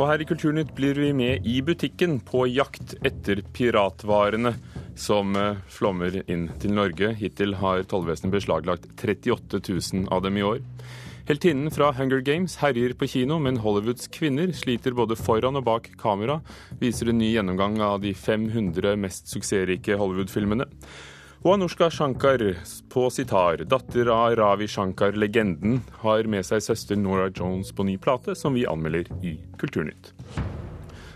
Og her i Kulturnytt blir vi med i butikken på jakt etter piratvarene som eh, flommer inn til Norge. Hittil har tollvesenet beslaglagt 38 000 av dem i år. Heltinnen fra Hunger Games herjer på kino, men Hollywoods kvinner sliter både foran og bak kamera, viser en ny gjennomgang av de 500 mest suksessrike Hollywood-filmene. Og Anushka Shankar på sitar, datter av Ravi Shankar-legenden, har med seg søster Nora Jones på ny plate, som vi anmelder i Kulturnytt.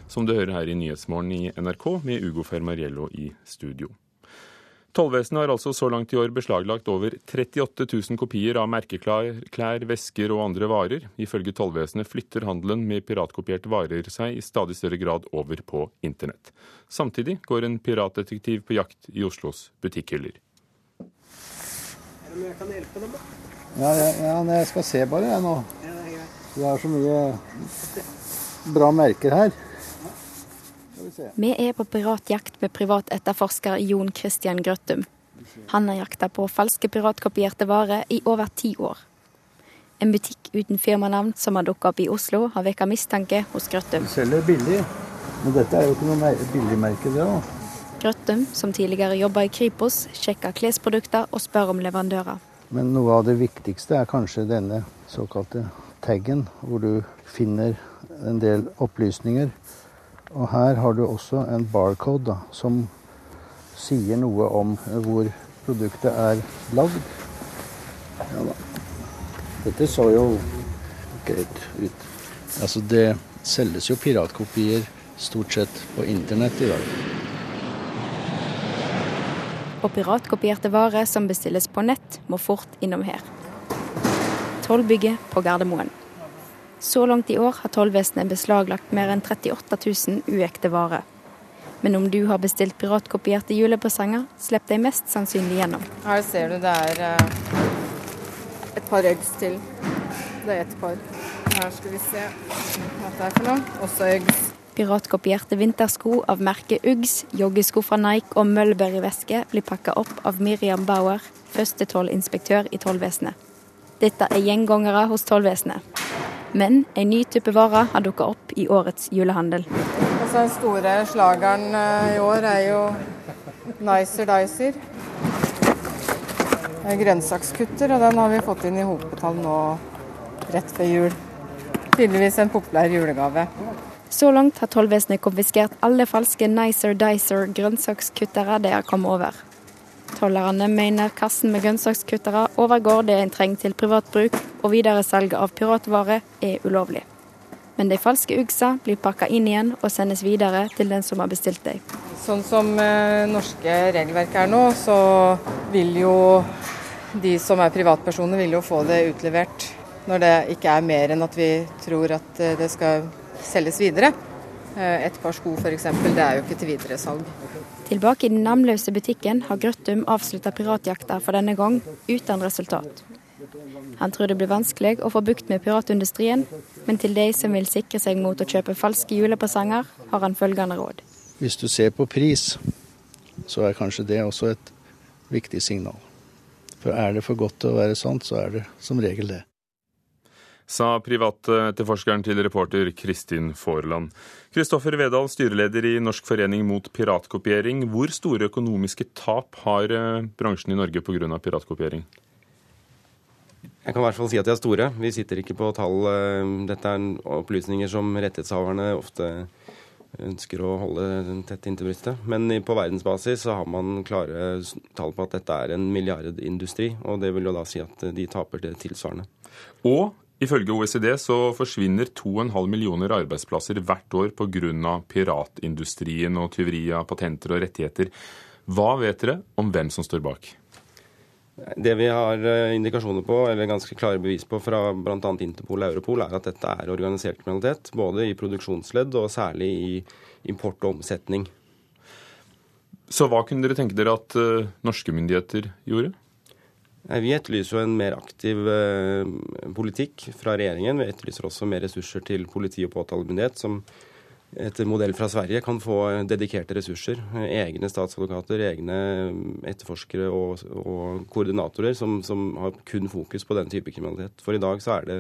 Som du hører her i Nyhetsmorgen i NRK, med Ugo Fermariello i studio. Tollvesenet har altså så langt i år beslaglagt over 38 000 kopier av merkeklær, klær, vesker og andre varer. Ifølge tollvesenet flytter handelen med piratkopierte varer seg i stadig større grad over på internett. Samtidig går en piratdetektiv på jakt i Oslos butikkhyller. Er det jeg kan hjelpe dem da. Ja, ja, ja jeg skal se bare jeg nå. Ja, det er greit. Det er så mye bra merker her. Vi er på piratjakt med privatetterforsker Jon Christian Grøttum. Han har jakta på falske piratkopierte varer i over ti år. En butikk uten firmanavn som har dukka opp i Oslo, har vekka mistanke hos Grøttum. De selger billig, men dette er jo ikke noe billigmerke, det òg. Grøttum, som tidligere jobba i Kripos, sjekker klesprodukter og spør om leverandører. Men noe av det viktigste er kanskje denne såkalte taggen, hvor du finner en del opplysninger og her har du også en barcode da, som sier noe om hvor produktet er lagd. Ja da. Dette så jo greit ut. Altså det selges jo piratkopier stort sett på internett i dag. Og piratkopierte varer som bestilles på nett, må fort innom her. Tollbygget på Gardermoen. Så langt i år har tollvesenet beslaglagt mer enn 38 000 uekte varer. Men om du har bestilt piratkopierte julepresanger, slipper de mest sannsynlig gjennom. Her ser du det er eh, et par eggs til. Det er ett par. Her skal vi se hva det er for noe. Også eggs. Piratkopierte vintersko av merket Uggs, joggesko fra Nike og Mulberry-veske blir pakka opp av Miriam Bauer, første tollinspektør i tollvesenet. Dette er gjengangere hos tollvesenet. Men en ny type varer har dukka opp i årets julehandel. Altså, den store slageren eh, i år er jo Nicer Dicer. Grønnsakskutter, og den har vi fått inn i hopetall nå rett før jul. Tydeligvis en populær julegave. Så langt har tollvesenet konfiskert alle falske Nicer Dicer grønnsakskuttere de har kommet over. Tollerne mener kassen med grønnsakskuttere overgår det en trenger til privat bruk, og videresalget av piratvarer er ulovlig. Men de falske uggsa blir pakka inn igjen og sendes videre til den som har bestilt dem. Sånn som eh, norske regelverk er nå, så vil jo de som er privatpersoner, vil jo få det utlevert når det ikke er mer enn at vi tror at eh, det skal selges videre. Eh, et par sko f.eks., det er jo ikke til videresalg. Tilbake i den navnløse butikken har Grøttum avslutta piratjakta for denne gang, uten resultat. Han tror det blir vanskelig å få bukt med piratindustrien, men til de som vil sikre seg mot å kjøpe falske julepresanger, har han følgende råd. Hvis du ser på pris, så er kanskje det også et viktig signal. For er det for godt til å være sant, så er det som regel det sa privatetterforskeren til reporter Kristin Forland. Kristoffer Vedal, styreleder i Norsk forening mot piratkopiering. Hvor store økonomiske tap har eh, bransjen i Norge pga. piratkopiering? Jeg kan i hvert fall si at de er store. Vi sitter ikke på tall. Eh, dette er opplysninger som rettighetshaverne ofte ønsker å holde tett inntil brystet. Men på verdensbasis så har man klare tall på at dette er en milliardindustri. Og det vil jo da si at de taper det tilsvarende. Og Ifølge OECD så forsvinner 2,5 millioner arbeidsplasser hvert år pga. piratindustrien og tyveri av patenter og rettigheter. Hva vet dere om hvem som står bak? Det vi har eh, indikasjoner på, eller ganske klare bevis på fra bl.a. Interpol og Europol, er at dette er organisert kriminalitet. Både i produksjonsledd og særlig i import og omsetning. Så hva kunne dere tenke dere at uh, norske myndigheter gjorde? Vi etterlyser jo en mer aktiv eh, politikk fra regjeringen. Vi etterlyser også mer ressurser til politi og påtalemyndighet, som etter modell fra Sverige kan få dedikerte ressurser. Egne statsadvokater, egne etterforskere og, og koordinatorer som, som, har kun fokus på den type kriminalitet. For i dag så er det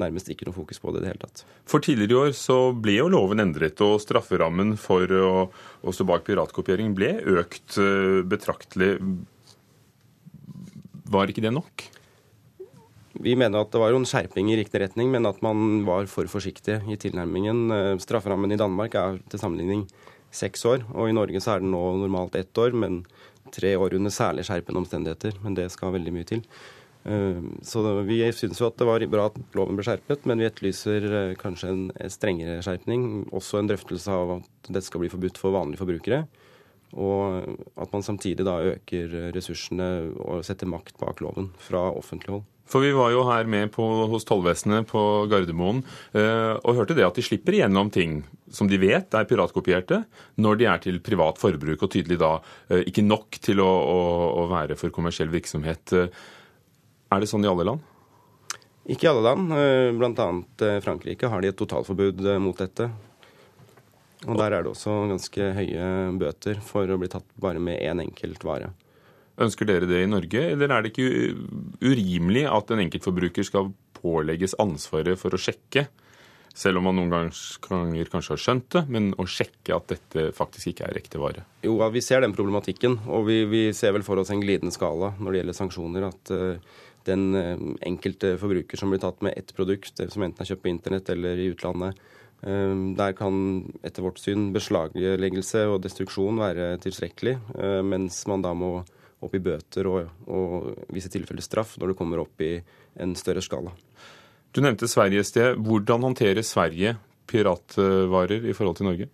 nærmest ikke noe fokus på det i det hele tatt. For tidligere i år så ble jo loven endret, og strafferammen for å, stå bak piratkopiering ble økt uh, betraktelig. Var ikke det nok? Vi mener at det var jo en skjerping i riktig retning, men at man var for forsiktig i tilnærmingen. Eh, strafferammen i Danmark er til sammenligning seks år, og i Norge så er den nå normalt ett år, men tre år under særlig skjerpende omstendigheter. Men det skal veldig mye til. Eh, så vi syns jo at det var bra at loven ble skjerpet, men vi etterlyser eh, kanskje en strengere skjerpning. Også en drøftelse av at dette skal bli forbudt for vanlige forbrukere. Og at man samtidig da øker ressursene og setter makt bak loven fra offentlig hold. For vi var jo her med på, hos tollvesenet på Gardermoen eh, og hørte det at de slipper igjennom ting som de vet er piratkopierte, når de er til privat forbruk, og tydelig da eh, ikke nok til å, å, å, være for kommersiell virksomhet. Er det sånn i alle land? Ikke i alle land. Eh, Bl.a. Eh, Frankrike har de et totalforbud eh, mot dette. Og der er det også ganske høye bøter for å bli tatt bare med én en enkelt vare. Ønsker dere det i Norge, eller er det ikke urimelig at en enkeltforbruker skal pålegges ansvaret for å sjekke, selv om man noen ganger kanskje har skjønt det, men å sjekke at dette faktisk ikke er ekte vare? Jo, vi ser den problematikken, og vi, vi ser vel for oss en glidende skala når det gjelder sanksjoner. At uh, den uh, enkelte forbruker som blir tatt med ett produkt, som enten er kjøpt på internett eller i utlandet, der kan etter vårt syn beslagleggelse og destruksjon være tilstrekkelig, mens man da må opp i bøter og, og visse tilfeller straff når det kommer opp i en større skala. Du nevnte Sverige i sted. Hvordan håndterer Sverige piratvarer i forhold til Norge?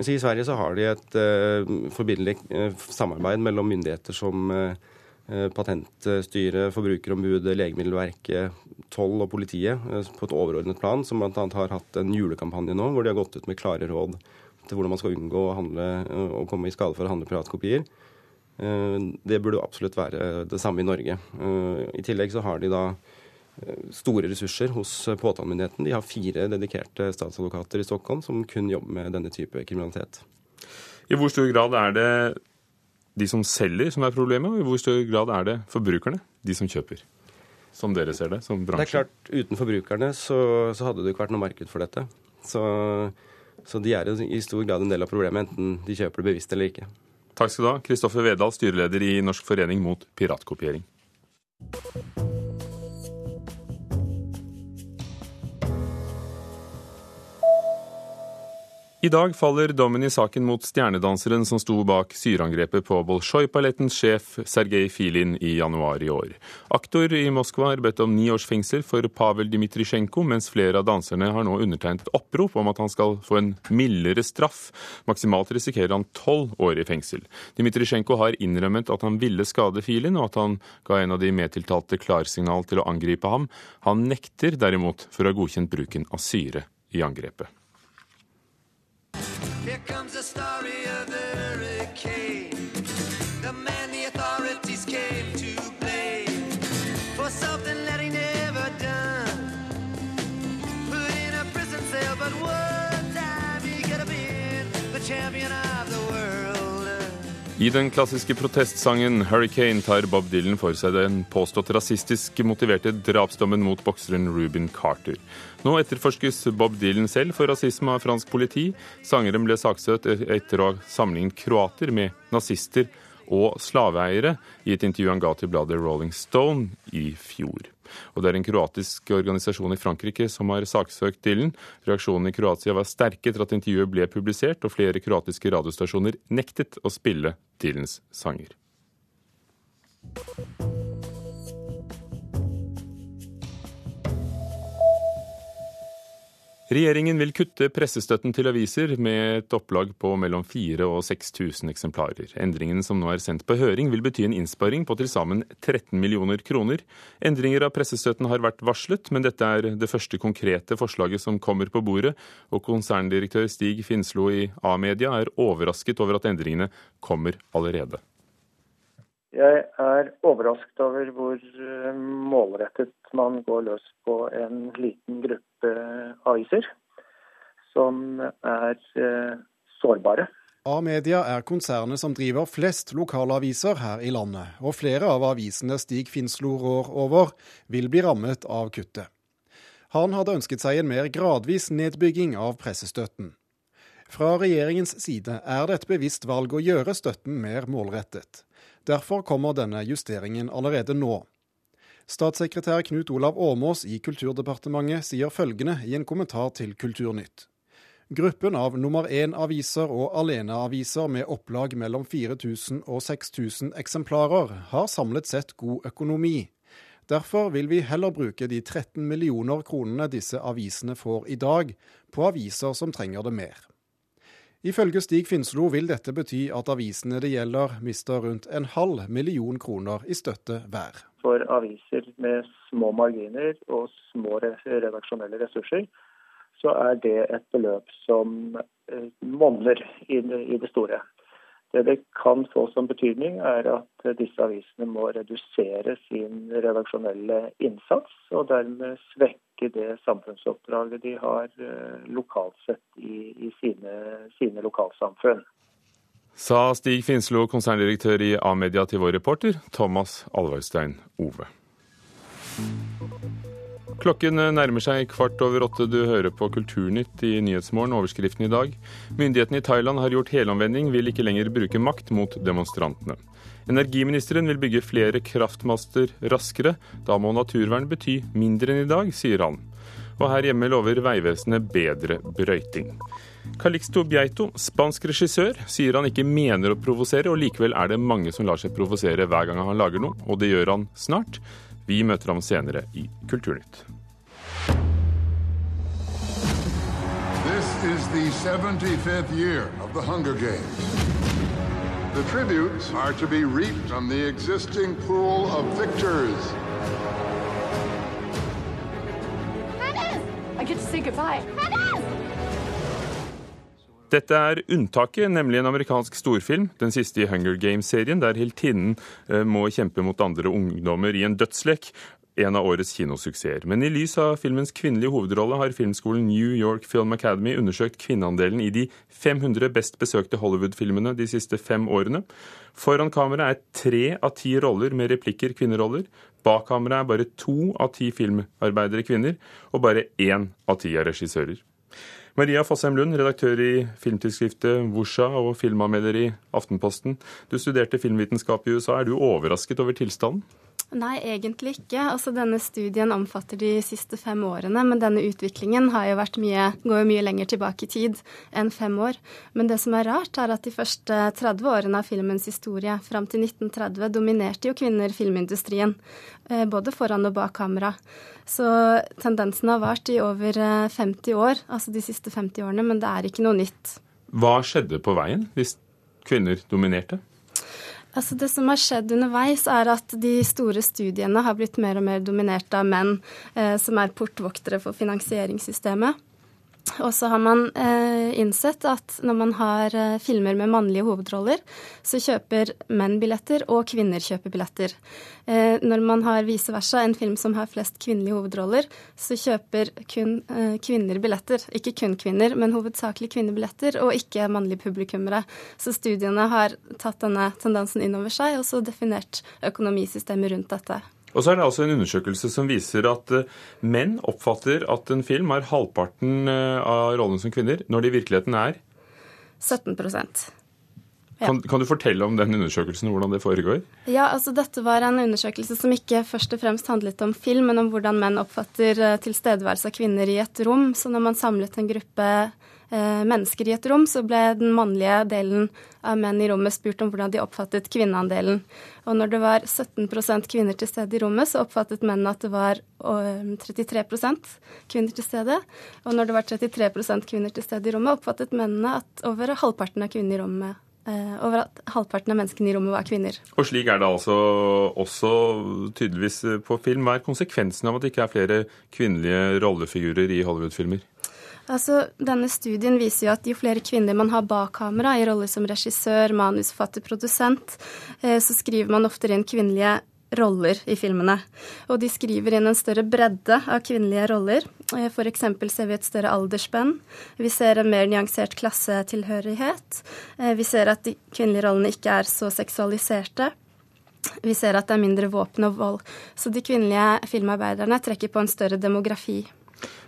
I Sverige så har de et uh, forbilledlig uh, samarbeid mellom myndigheter som uh, Patentstyret, Forbrukerombudet, Legemiddelverket, toll og politiet på et overordnet plan, som bl.a. har hatt en julekampanje nå hvor de har gått ut med klare råd til hvordan man skal unngå å, handle, å komme i skade for å handle piratkopier. Eh, det burde absolutt være det samme i Norge. Eh, I tillegg så har de da eh, store ressurser hos påtalemyndigheten. De har fire dedikerte statsadvokater i Stockholm som kun jobber med denne type kriminalitet. I hvor stor grad er det de som selger som er problemet, og i hvor stor grad er det forbrukerne, de som kjøper? Som dere ser det, som bransje? Det er klart, Uten forbrukerne så, så hadde det ikke vært noe marked for dette. Så, så de er i stor grad en del av problemet, enten de kjøper det bevisst eller ikke. Takk skal du ha, Kristoffer Vedal, styreleder i Norsk forening mot piratkopiering. I dag faller dommen i saken mot stjernedanseren som sto bak syreangrepet på Bolsjoj-ballettens sjef Sergej Filin i januar i år. Aktor i Moskva er bedt om ni års fengsel for Pavel Dmitrisjenko, mens flere av danserne har nå undertegnet et opprop om at han skal få en mildere straff. Maksimalt risikerer han tolv år i fengsel. Dmitrisjenko har innrømmet at han ville skade Filin, og at han ga en av de medtiltalte klarsignal til å angripe ham. Han nekter derimot for å ha godkjent bruken av syre i angrepet. Here comes the story I den klassiske protestsangen 'Hurricane' tar Bob Dylan for seg den påstått rasistisk motiverte drapsdommen mot bokseren Ruben Carter. Nå etterforskes Bob Dylan selv for rasisme av fransk politi. Sangeren ble saksøkt etter å ha sammenlignet kroater med nazister og slaveeiere i et intervju han ga til bladet Rolling Stone i fjor. Og det er en kroatisk organisasjon i Frankrike som har saksøkt Dylan. Reaksjonen i Kroatia var sterke etter at intervjuet ble publisert, og flere kroatiske radiostasjoner nektet å spille Dylans sanger. Regjeringen vil kutte pressestøtten til aviser med et opplag på mellom 4000 og 6000 eksemplarer. Endringen som nå er sendt på høring vil bety en innsparing på til sammen 13 millioner kroner. Endringer av pressestøtten har vært varslet, men dette er det første konkrete forslaget som kommer på bordet, og konserndirektør Stig Finslo i A-media er overrasket over at endringene kommer allerede. Jeg er overrasket over hvor eh, målrettet man går løs på en liten gruppe aviser som er eh, sårbare. A-media er konsernet som driver flest lokalaviser her i landet, og flere av avisene Stig Finslo rår over, vil bli rammet av kuttet. Han hadde ønsket seg en mer gradvis nedbygging av pressestøtten. Fra regjeringens side er det et bevisst valg å gjøre støtten mer målrettet. Derfor kommer denne justeringen allerede nå. Statssekretær Knut Olav Åmås i Kulturdepartementet sier følgende i en kommentar til Kulturnytt. Gruppen av nummer én-aviser og aleneaviser med opplag mellom 4000 og 6000 eksemplarer har samlet sett god økonomi. Derfor vil vi heller bruke de 13 millioner kronene disse avisene får i dag, på aviser som trenger det mer. Ifølge Stig Finslo vil dette bety at avisene det gjelder, mister rundt en halv million kroner i støtte hver. For aviser med små marginer og små redaksjonelle ressurser, så er det et beløp som eh, monner i det store. Det det kan få som betydning, er at disse avisene må redusere sin redaksjonelle innsats, og dermed svekke det samfunnsoppdraget de har eh, lokalt sett i, i sine, sine lokalsamfunn. Sa Stig Finslo, konserndirektør i A-media til vår reporter Thomas Alvarstein Ove. Klokken nærmer seg kvart over åtte. Du hører på Kulturnytt i Nyhetsmorgen. Overskriften i dag. Myndighetene i Thailand har gjort helomvending, vil ikke lenger bruke makt mot demonstrantene. Energiministeren vil bygge flere kraftmaster raskere. Da må naturvern bety mindre enn i dag, sier han. Og her hjemme lover Vegvesenet bedre brøyting. Calixto Bieito, spansk regissør, sier han ikke mener å provosere, og likevel er det mange som lar seg provosere hver gang han lager noe, og det gjør han snart. Vi møter ham senere i Kulturnytt. This is the 75th year of the Hunger Games. The tributes are to be reaped from the existing pool of victors. I get to say goodbye. Dette er unntaket, nemlig en amerikansk storfilm, den siste i Hunger Games-serien, der heltinnen eh, må kjempe mot andre ungdommer i en dødslek. En av årets kinosuksesser. Men i lys av filmens kvinnelige hovedrolle har filmskolen New York Film Academy undersøkt kvinneandelen i de 500 best besøkte Hollywood-filmene de siste fem årene. Foran kamera er tre av ti roller med replikker kvinneroller. Bak kamera er bare to av ti filmarbeidere kvinner, og bare én av ti er regissører. Maria Fossheim Lund, redaktør i filmtidsskriftet Vosja og filmanmelder i Aftenposten. Du studerte filmvitenskap i USA. Er du overrasket over tilstanden? Nei, egentlig ikke. Altså, denne studien omfatter de siste fem årene, men denne utviklingen jo mye, går jo mye lenger tilbake i tid enn fem år. Men det som er rart, er at de første 30 årene av filmens historie, fram til 1930, dominerte jo kvinner filmindustrien. Eh, både foran og bak kamera. Så tendensen har vart i over 50 eh, år, altså de siste 50 årene, men det er ikke noe nytt. Hva skjedde på veien hvis kvinner dominerte? Altså det som har skjedd underveis, er at de store studiene har blitt mer og mer dominert av menn eh, som er portvoktere for finansieringssystemet. Og så har man eh, innsett at når man har eh, filmer med mannlige hovedroller, så kjøper menn billetter, og kvinner kjøper billetter. Eh, når man har vice versa, en film som har flest kvinnelige hovedroller, så kjøper kun eh, kvinner billetter. Ikke kun kvinner, men hovedsakelig kvinnebilletter, og ikke mannlige publikummere. Så studiene har tatt denne tendensen inn over seg, og så definert økonomisystemet rundt dette. Og så er det altså en undersøkelse som viser at eh, menn oppfatter at en film er halvparten eh, av rollen som kvinner, når det i virkeligheten er 17 ja. Kan, kan, du fortelle om den undersøkelsen og hvordan det foregår? Ja, altså Dette var en undersøkelse som ikke først og fremst handlet om film, men om hvordan menn oppfatter eh, tilstedeværelse av kvinner i et rom. Så når man samlet en gruppe Eh, mennesker i et rom, så ble den mannlige delen av menn i rommet spurt om hvordan de oppfattet kvinneandelen. Og når det var 17% kvinner til stede i rommet, så oppfattet mennene at det var 33% kvinner til stede. Og når det var 33% kvinner til stede i rommet, oppfattet mennene at over halvparten av kvinner i rommet eh, over at halvparten av menneskene i rommet var kvinner. Og slik er det altså også tydeligvis på film. Hva er konsekvensen av at det ikke er flere kvinnelige rollefigurer i Hollywood-filmer? Altså, denne studien viser jo at jo flere kvinner man har bak kamera, i roller som regissør, manusforfatter, produsent, eh, så skriver man oftere inn kvinnelige roller i filmene. Og de skriver inn en større bredde av kvinnelige roller. Eh, F.eks. ser vi et større aldersspenn. Vi ser en mer nyansert klassetilhørighet. Eh, vi ser at de kvinnelige rollene ikke er så seksualiserte. Vi ser at det er mindre våpen og vold. Så de kvinnelige filmarbeiderne trekker på en større demografi.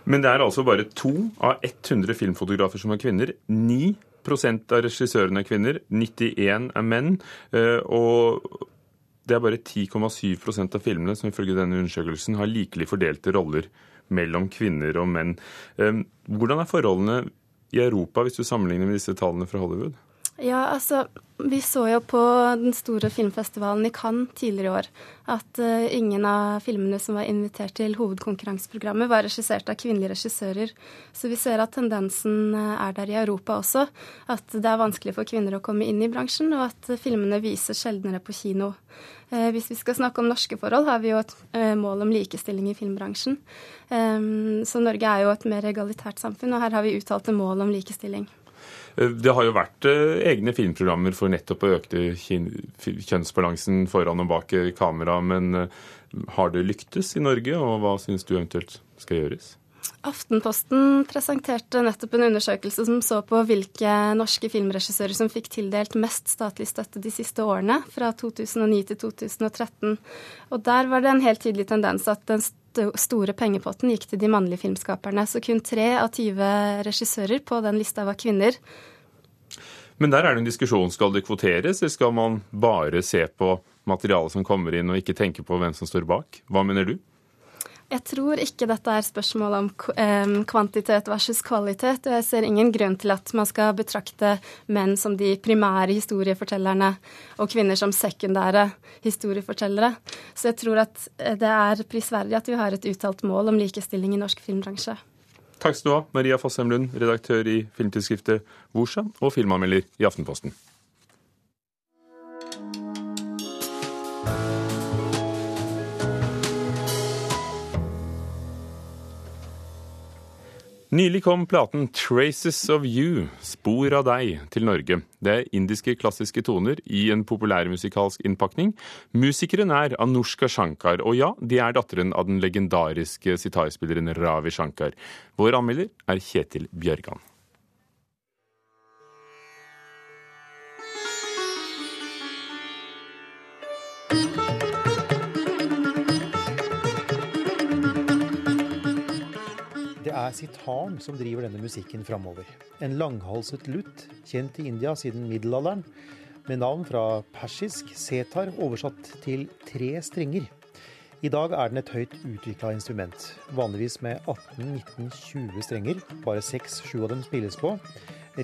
Men det er altså bare to av 100 filmfotografer som er kvinner. 9% av regissørene er kvinner, 91 er menn. Eh, og det er bare 10,7% av filmene som ifølge denne undersøkelsen har likelig fordelte roller mellom kvinner og menn. Eh, hvordan er forholdene i Europa hvis du sammenligner med disse tallene fra Hollywood? Ja, altså, vi så jo på den store filmfestivalen i Cannes tidligere i år at uh, ingen av filmene som var invitert til hovedkonkurranseprogrammet, var regissert av kvinnelige regissører. Så vi ser at tendensen uh, er der i Europa også. At det er vanskelig for kvinner å komme inn i bransjen, og at uh, filmene vises sjeldnere på kino. Hvis vi skal snakke om norske forhold, har vi jo et mål om likestilling i filmbransjen. Um, så Norge er jo et mer egalitært samfunn, og her har vi uttalte mål om likestilling. Eh, det har jo vært eh, egne filmprogrammer for nettopp å øke kjønnsbalansen foran og bak eh, kamera, men har det lyktes i Norge, og hva syns du eventuelt skal gjøres? Aftenposten presenterte nettopp en undersøkelse som så på hvilke norske filmregissører som fikk tildelt mest statlig støtte de siste årene, fra 2009 til 2013. Og der var det en helt tydelig tendens at den store pengepotten gikk til de mannlige filmskaperne. Så kun tre av 20 regissører på den lista var kvinner. Men der er det en diskusjon. Skal det kvoteres, eller skal man bare se på materialet som kommer inn, og ikke tenke på hvem som står bak? Hva mener du? Jeg tror ikke dette er spørsmål om kvantitet versus kvalitet. og Jeg ser ingen grunn til at man skal betrakte menn som de primære historiefortellerne og kvinner som sekundære historiefortellere. Så jeg tror at det er prisverdig at vi har et uttalt mål om likestilling i norsk filmbransje. Takk skal du ha, Maria Fossheim Lund, redaktør i filmtidsskriftet Vorsa og filmanmelder i Aftenposten. Nylig kom platen 'Traces of You', spor av deg, til Norge. Det er indiske klassiske toner i en populærmusikalsk innpakning. Musikeren er Anushka Shankar, og ja, de er datteren av den legendariske sitarspilleren Ravi Shankar. Vår anmelder er Kjetil Bjørgan. Er sitaren som driver denne musikken framover. En langhalset lutt, kjent i India siden middelalderen, med navn fra persisk setar oversatt til tre strenger. I dag er den et høyt utvikla instrument, vanligvis med 18-19-20 strenger. Bare 6-7 av dem spilles på.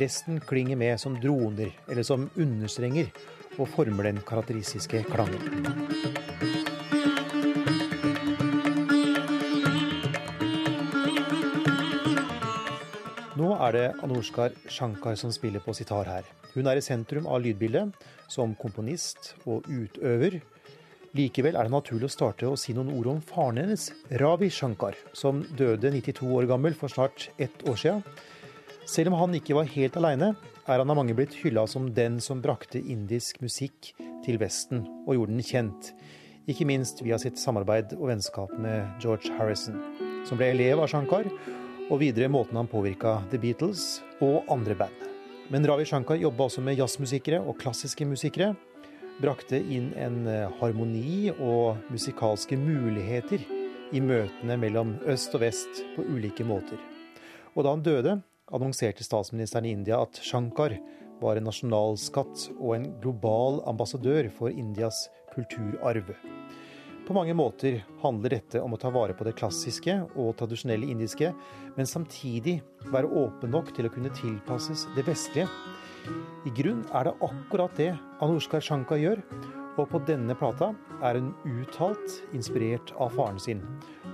Resten klinger med som droner, eller som understrenger, og former den karakteristiske klangen. Er det Anushkar Shankar som spiller på sitar her. Hun er i sentrum av lydbildet, som komponist og utøver. Likevel er det naturlig å starte å si noen ord om faren hennes, Ravi Shankar, som døde 92 år gammel for snart ett år siden. Selv om han ikke var helt aleine, er han av mange blitt hylla som den som brakte indisk musikk til Vesten og gjorde den kjent. Ikke minst via sitt samarbeid og vennskap med George Harrison, som ble elev av Shankar og videre måten han påvirka The Beatles og andre band. Men Ravi Shankar jobba også med jazzmusikere og klassiske musikere. Brakte inn en eh, harmoni og musikalske muligheter i møtene mellom øst og vest på ulike måter. Og da han døde, annonserte statsministeren i India at Shankar var en nasjonalskatt og en global ambassadør for Indias kulturarv. På mange måter handler dette om å ta vare på det klassiske og tradisjonelle indiske, men samtidig være åpen nok til å kunne tilpasses det vestlige. I grunn er det akkurat det Anushka Shankar gjør, og på denne plata er hun uttalt inspirert av faren sin,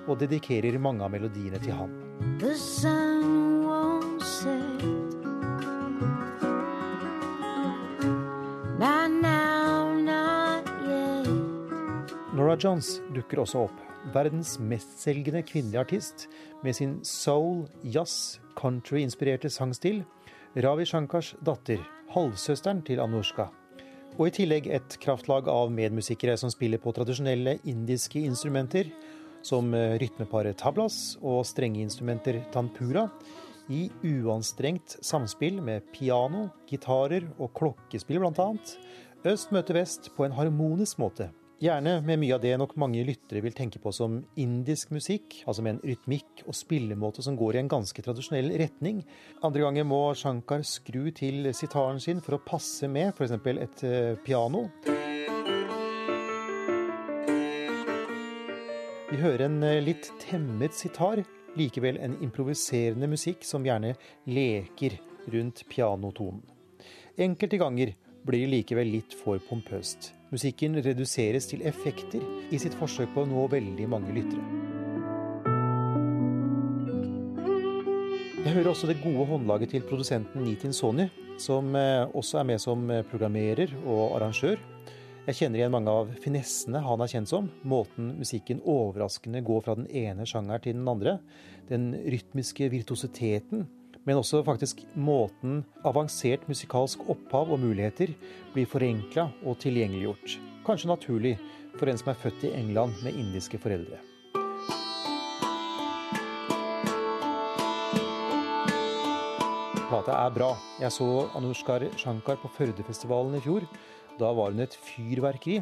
og dedikerer mange av melodiene til ham. The sun Jones dukker også opp. Verdens mestselgende kvinnelige artist med sin soul, jazz, country-inspirerte sangstil. Ravi Shankars datter, halvsøsteren til Anushka. Og i tillegg et kraftlag av medmusikere som spiller på tradisjonelle indiske instrumenter, som eh, rytmeparet tablas og strengeinstrumenter tanpura, i uanstrengt samspill med piano, gitarer og klokkespill bl.a. Øst møter vest på en harmonisk måte Gjerne med mye av det nok mange lyttere vil tenke på som indisk musikk, altså med en rytmikk og spillemåte som går i en ganske tradisjonell retning. Andre ganger må Shankar skru til sitaren sin for å passe med f.eks. et eh, piano. Vi hører en eh, litt temmet sitar, likevel en improviserende musikk som gjerne leker rundt pianotonen. Enkelte ganger blir likevel litt for pompøst. Musikken reduseres til effekter i sitt forsøk på å nå veldig mange lyttere. Jeg hører også det gode håndlaget til produsenten Nitin Sony, som eh, også er med som eh, programmerer og arrangør. Jeg kjenner igjen mange av finessene han er kjent som. Måten musikken overraskende går fra den ene sjangeren til den andre. Den rytmiske virtuositeten men også faktisk måten avansert musikalsk opphav og muligheter blir forenkla og tilgjengeliggjort. Kanskje naturlig for en som er født i England med indiske foreldre. Plata er bra. Jeg så Anushkar Shankar på Førdefestivalen i fjor. Da var hun et fyrverkeri.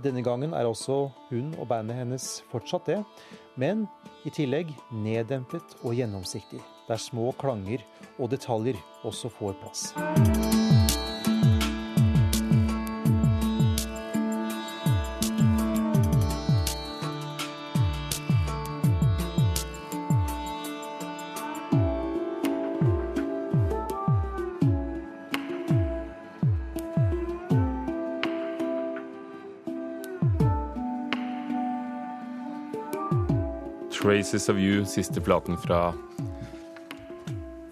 Denne gangen er også hun og bandet hennes fortsatt det, men i tillegg neddempet og gjennomsiktig der små klanger og detaljer også får plass. Traces of You, siste platen fra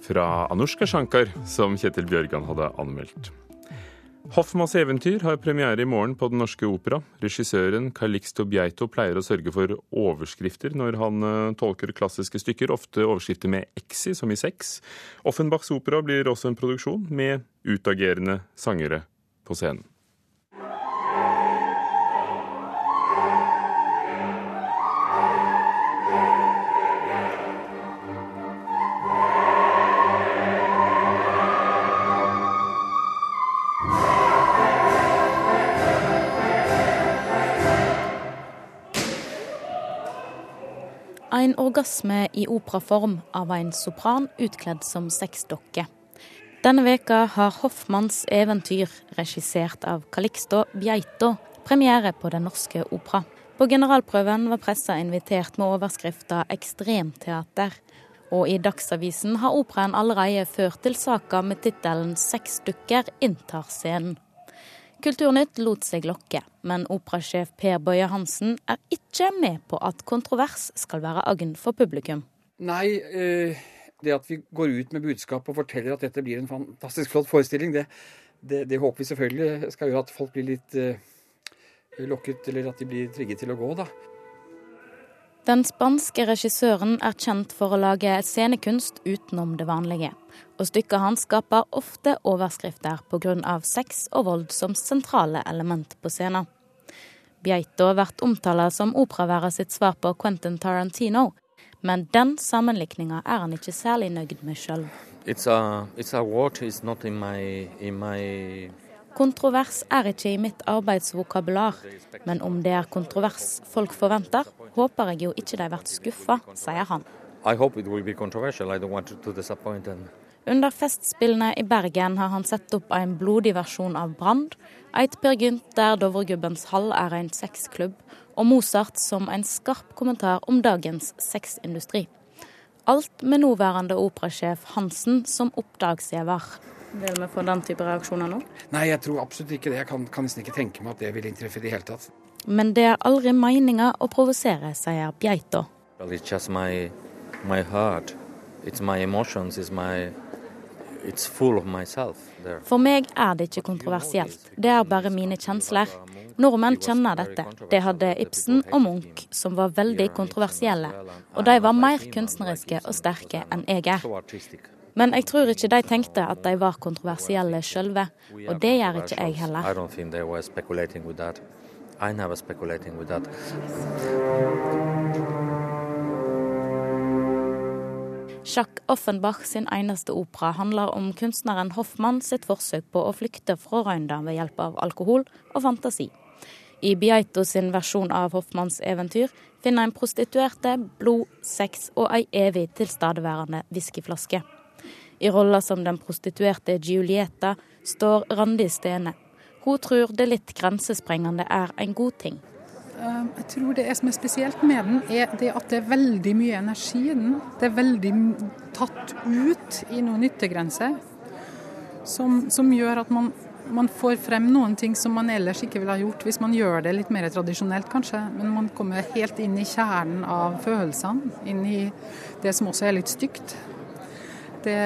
fra Anushka Shankar, som Kjetil Bjørgan hadde anmeldt. Hoffmanns eventyr har premiere i morgen på Den Norske Opera. Regissøren Calixto Bieito pleier å sørge for overskrifter når han eh, tolker klassiske stykker, ofte overskrifter med exi, som i sex. Offenbachs opera blir også en produksjon med utagerende sangere på scenen. En orgasme i operaform av en sopran utkledd som sexdokke. Denne veka har Hoffmanns eventyr, regissert av Calixto Bjeito, premiere på Den Norske Opera. På generalprøven var pressa invitert med overskrifta 'Ekstremteater'. Og i Dagsavisen har operaen allerede ført til saka med tittelen 'Seks dukker inntar scenen'. Kulturnytt lot seg lokke, men operasjef Per Bøye Hansen er ikke med på at kontrovers skal være agn for publikum. Nei, eh, det at vi går ut med budskap og forteller at dette blir en fantastisk flott forestilling, det, det, det håper vi selvfølgelig skal gjøre at folk blir litt eh, lokket, eller at de blir trigget til å gå, da. Den spanske regissøren er kjent for å lage scenekunst utenom det vanlige. Og stykket hans skaper ofte overskrifter pga. sex og vold som sentrale element på scenen. Bjeito blir omtalt som operaværet sitt svar på Quentin Tarantino, men den sammenlikninga er han ikke særlig nøyd med sjøl. Kontrovers er ikke i mitt arbeidsvokabular, men om det er kontrovers folk forventer, håper jeg jo ikke de blir skuffa, sier han. Under Festspillene i Bergen har han sett opp en blodig versjon av Brand, et Per Gynt der Dovregubbens hall er en sexklubb, og Mozart som en skarp kommentar om dagens sexindustri. Alt med nåværende operasjef Hansen som oppdragsgiver. Vil vi få den type reaksjoner nå? Nei, jeg tror absolutt ikke det. Jeg kan, kan nesten ikke tenke meg at det vil inntreffe i det hele tatt. Men det er aldri meninga å provosere, sier Bjeito. Well, it's just my, my heart. It's my emotions. It's my, it's full of myself there. For meg er det ikke kontroversielt. Det er bare mine kjensler. Nordmenn kjenner dette. Det hadde Ibsen og Munch, som var veldig kontroversielle. Og de var mer kunstneriske og sterke enn jeg er. Men jeg tror ikke de tenkte at de var kontroversielle sjølve, og det gjør ikke jeg heller. Jacques Offenbach sin eneste opera handler om kunstneren Hoffmann sitt forsøk på å flykte fra røynda ved hjelp av alkohol og fantasi. I Beito sin versjon av Hoffmanns eventyr finner en prostituerte, blod, sex og ei evig tilstedeværende whiskyflaske. I rolla som den prostituerte Giulietta står Randi Stene. Hun tror det litt grensesprengende er en god ting. Ehm, jeg tror det som er spesielt med den, er det at det er veldig mye energi i den. Det er veldig tatt ut i noen nyttegrenser, som, som gjør at man, man, får frem noen ting som man ellers ikke ville ha gjort hvis man gjør det litt mer tradisjonelt, kanskje. Men man kommer helt inn i kjernen av følelsene, inn i det som også er litt stygt. Det,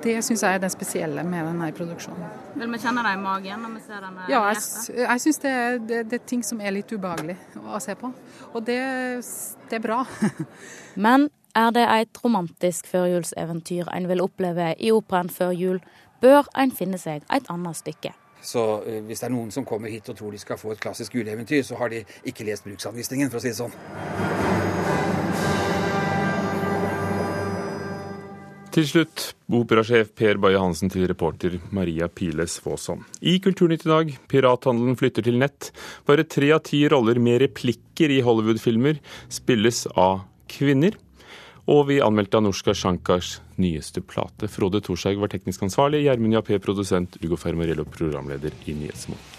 det syns jeg er det spesielle med denne produksjonen. Vil vi kjenne det i magen når vi ser den? Ja, jeg, jeg syns det, det, det, er ting som er litt ubehagelig å se på. Og det, det er bra. Men er det et romantisk førjulseventyr en vil oppleve i operaen før jul, bør en finne seg et annet stykke. Så eh, hvis det er noen som kommer hit og tror de skal få et klassisk juleeventyr, så har de ikke lest bruksanvisningen, for å si det sånn. Til slutt, operasjef Per Baye Hansen til reporter Maria Piles Faasson. I Kulturnytt i dag, pirathandelen flytter til nett. Bare tre av ti roller med replikker i Hollywood-filmer spilles av kvinner. Og vi anmeldte Anushka Shankars nyeste plate. Frode Thorshaug var teknisk ansvarlig, Gjermund Jappé produsent, Ugo Fermarello programleder i Nyhetsmorgen.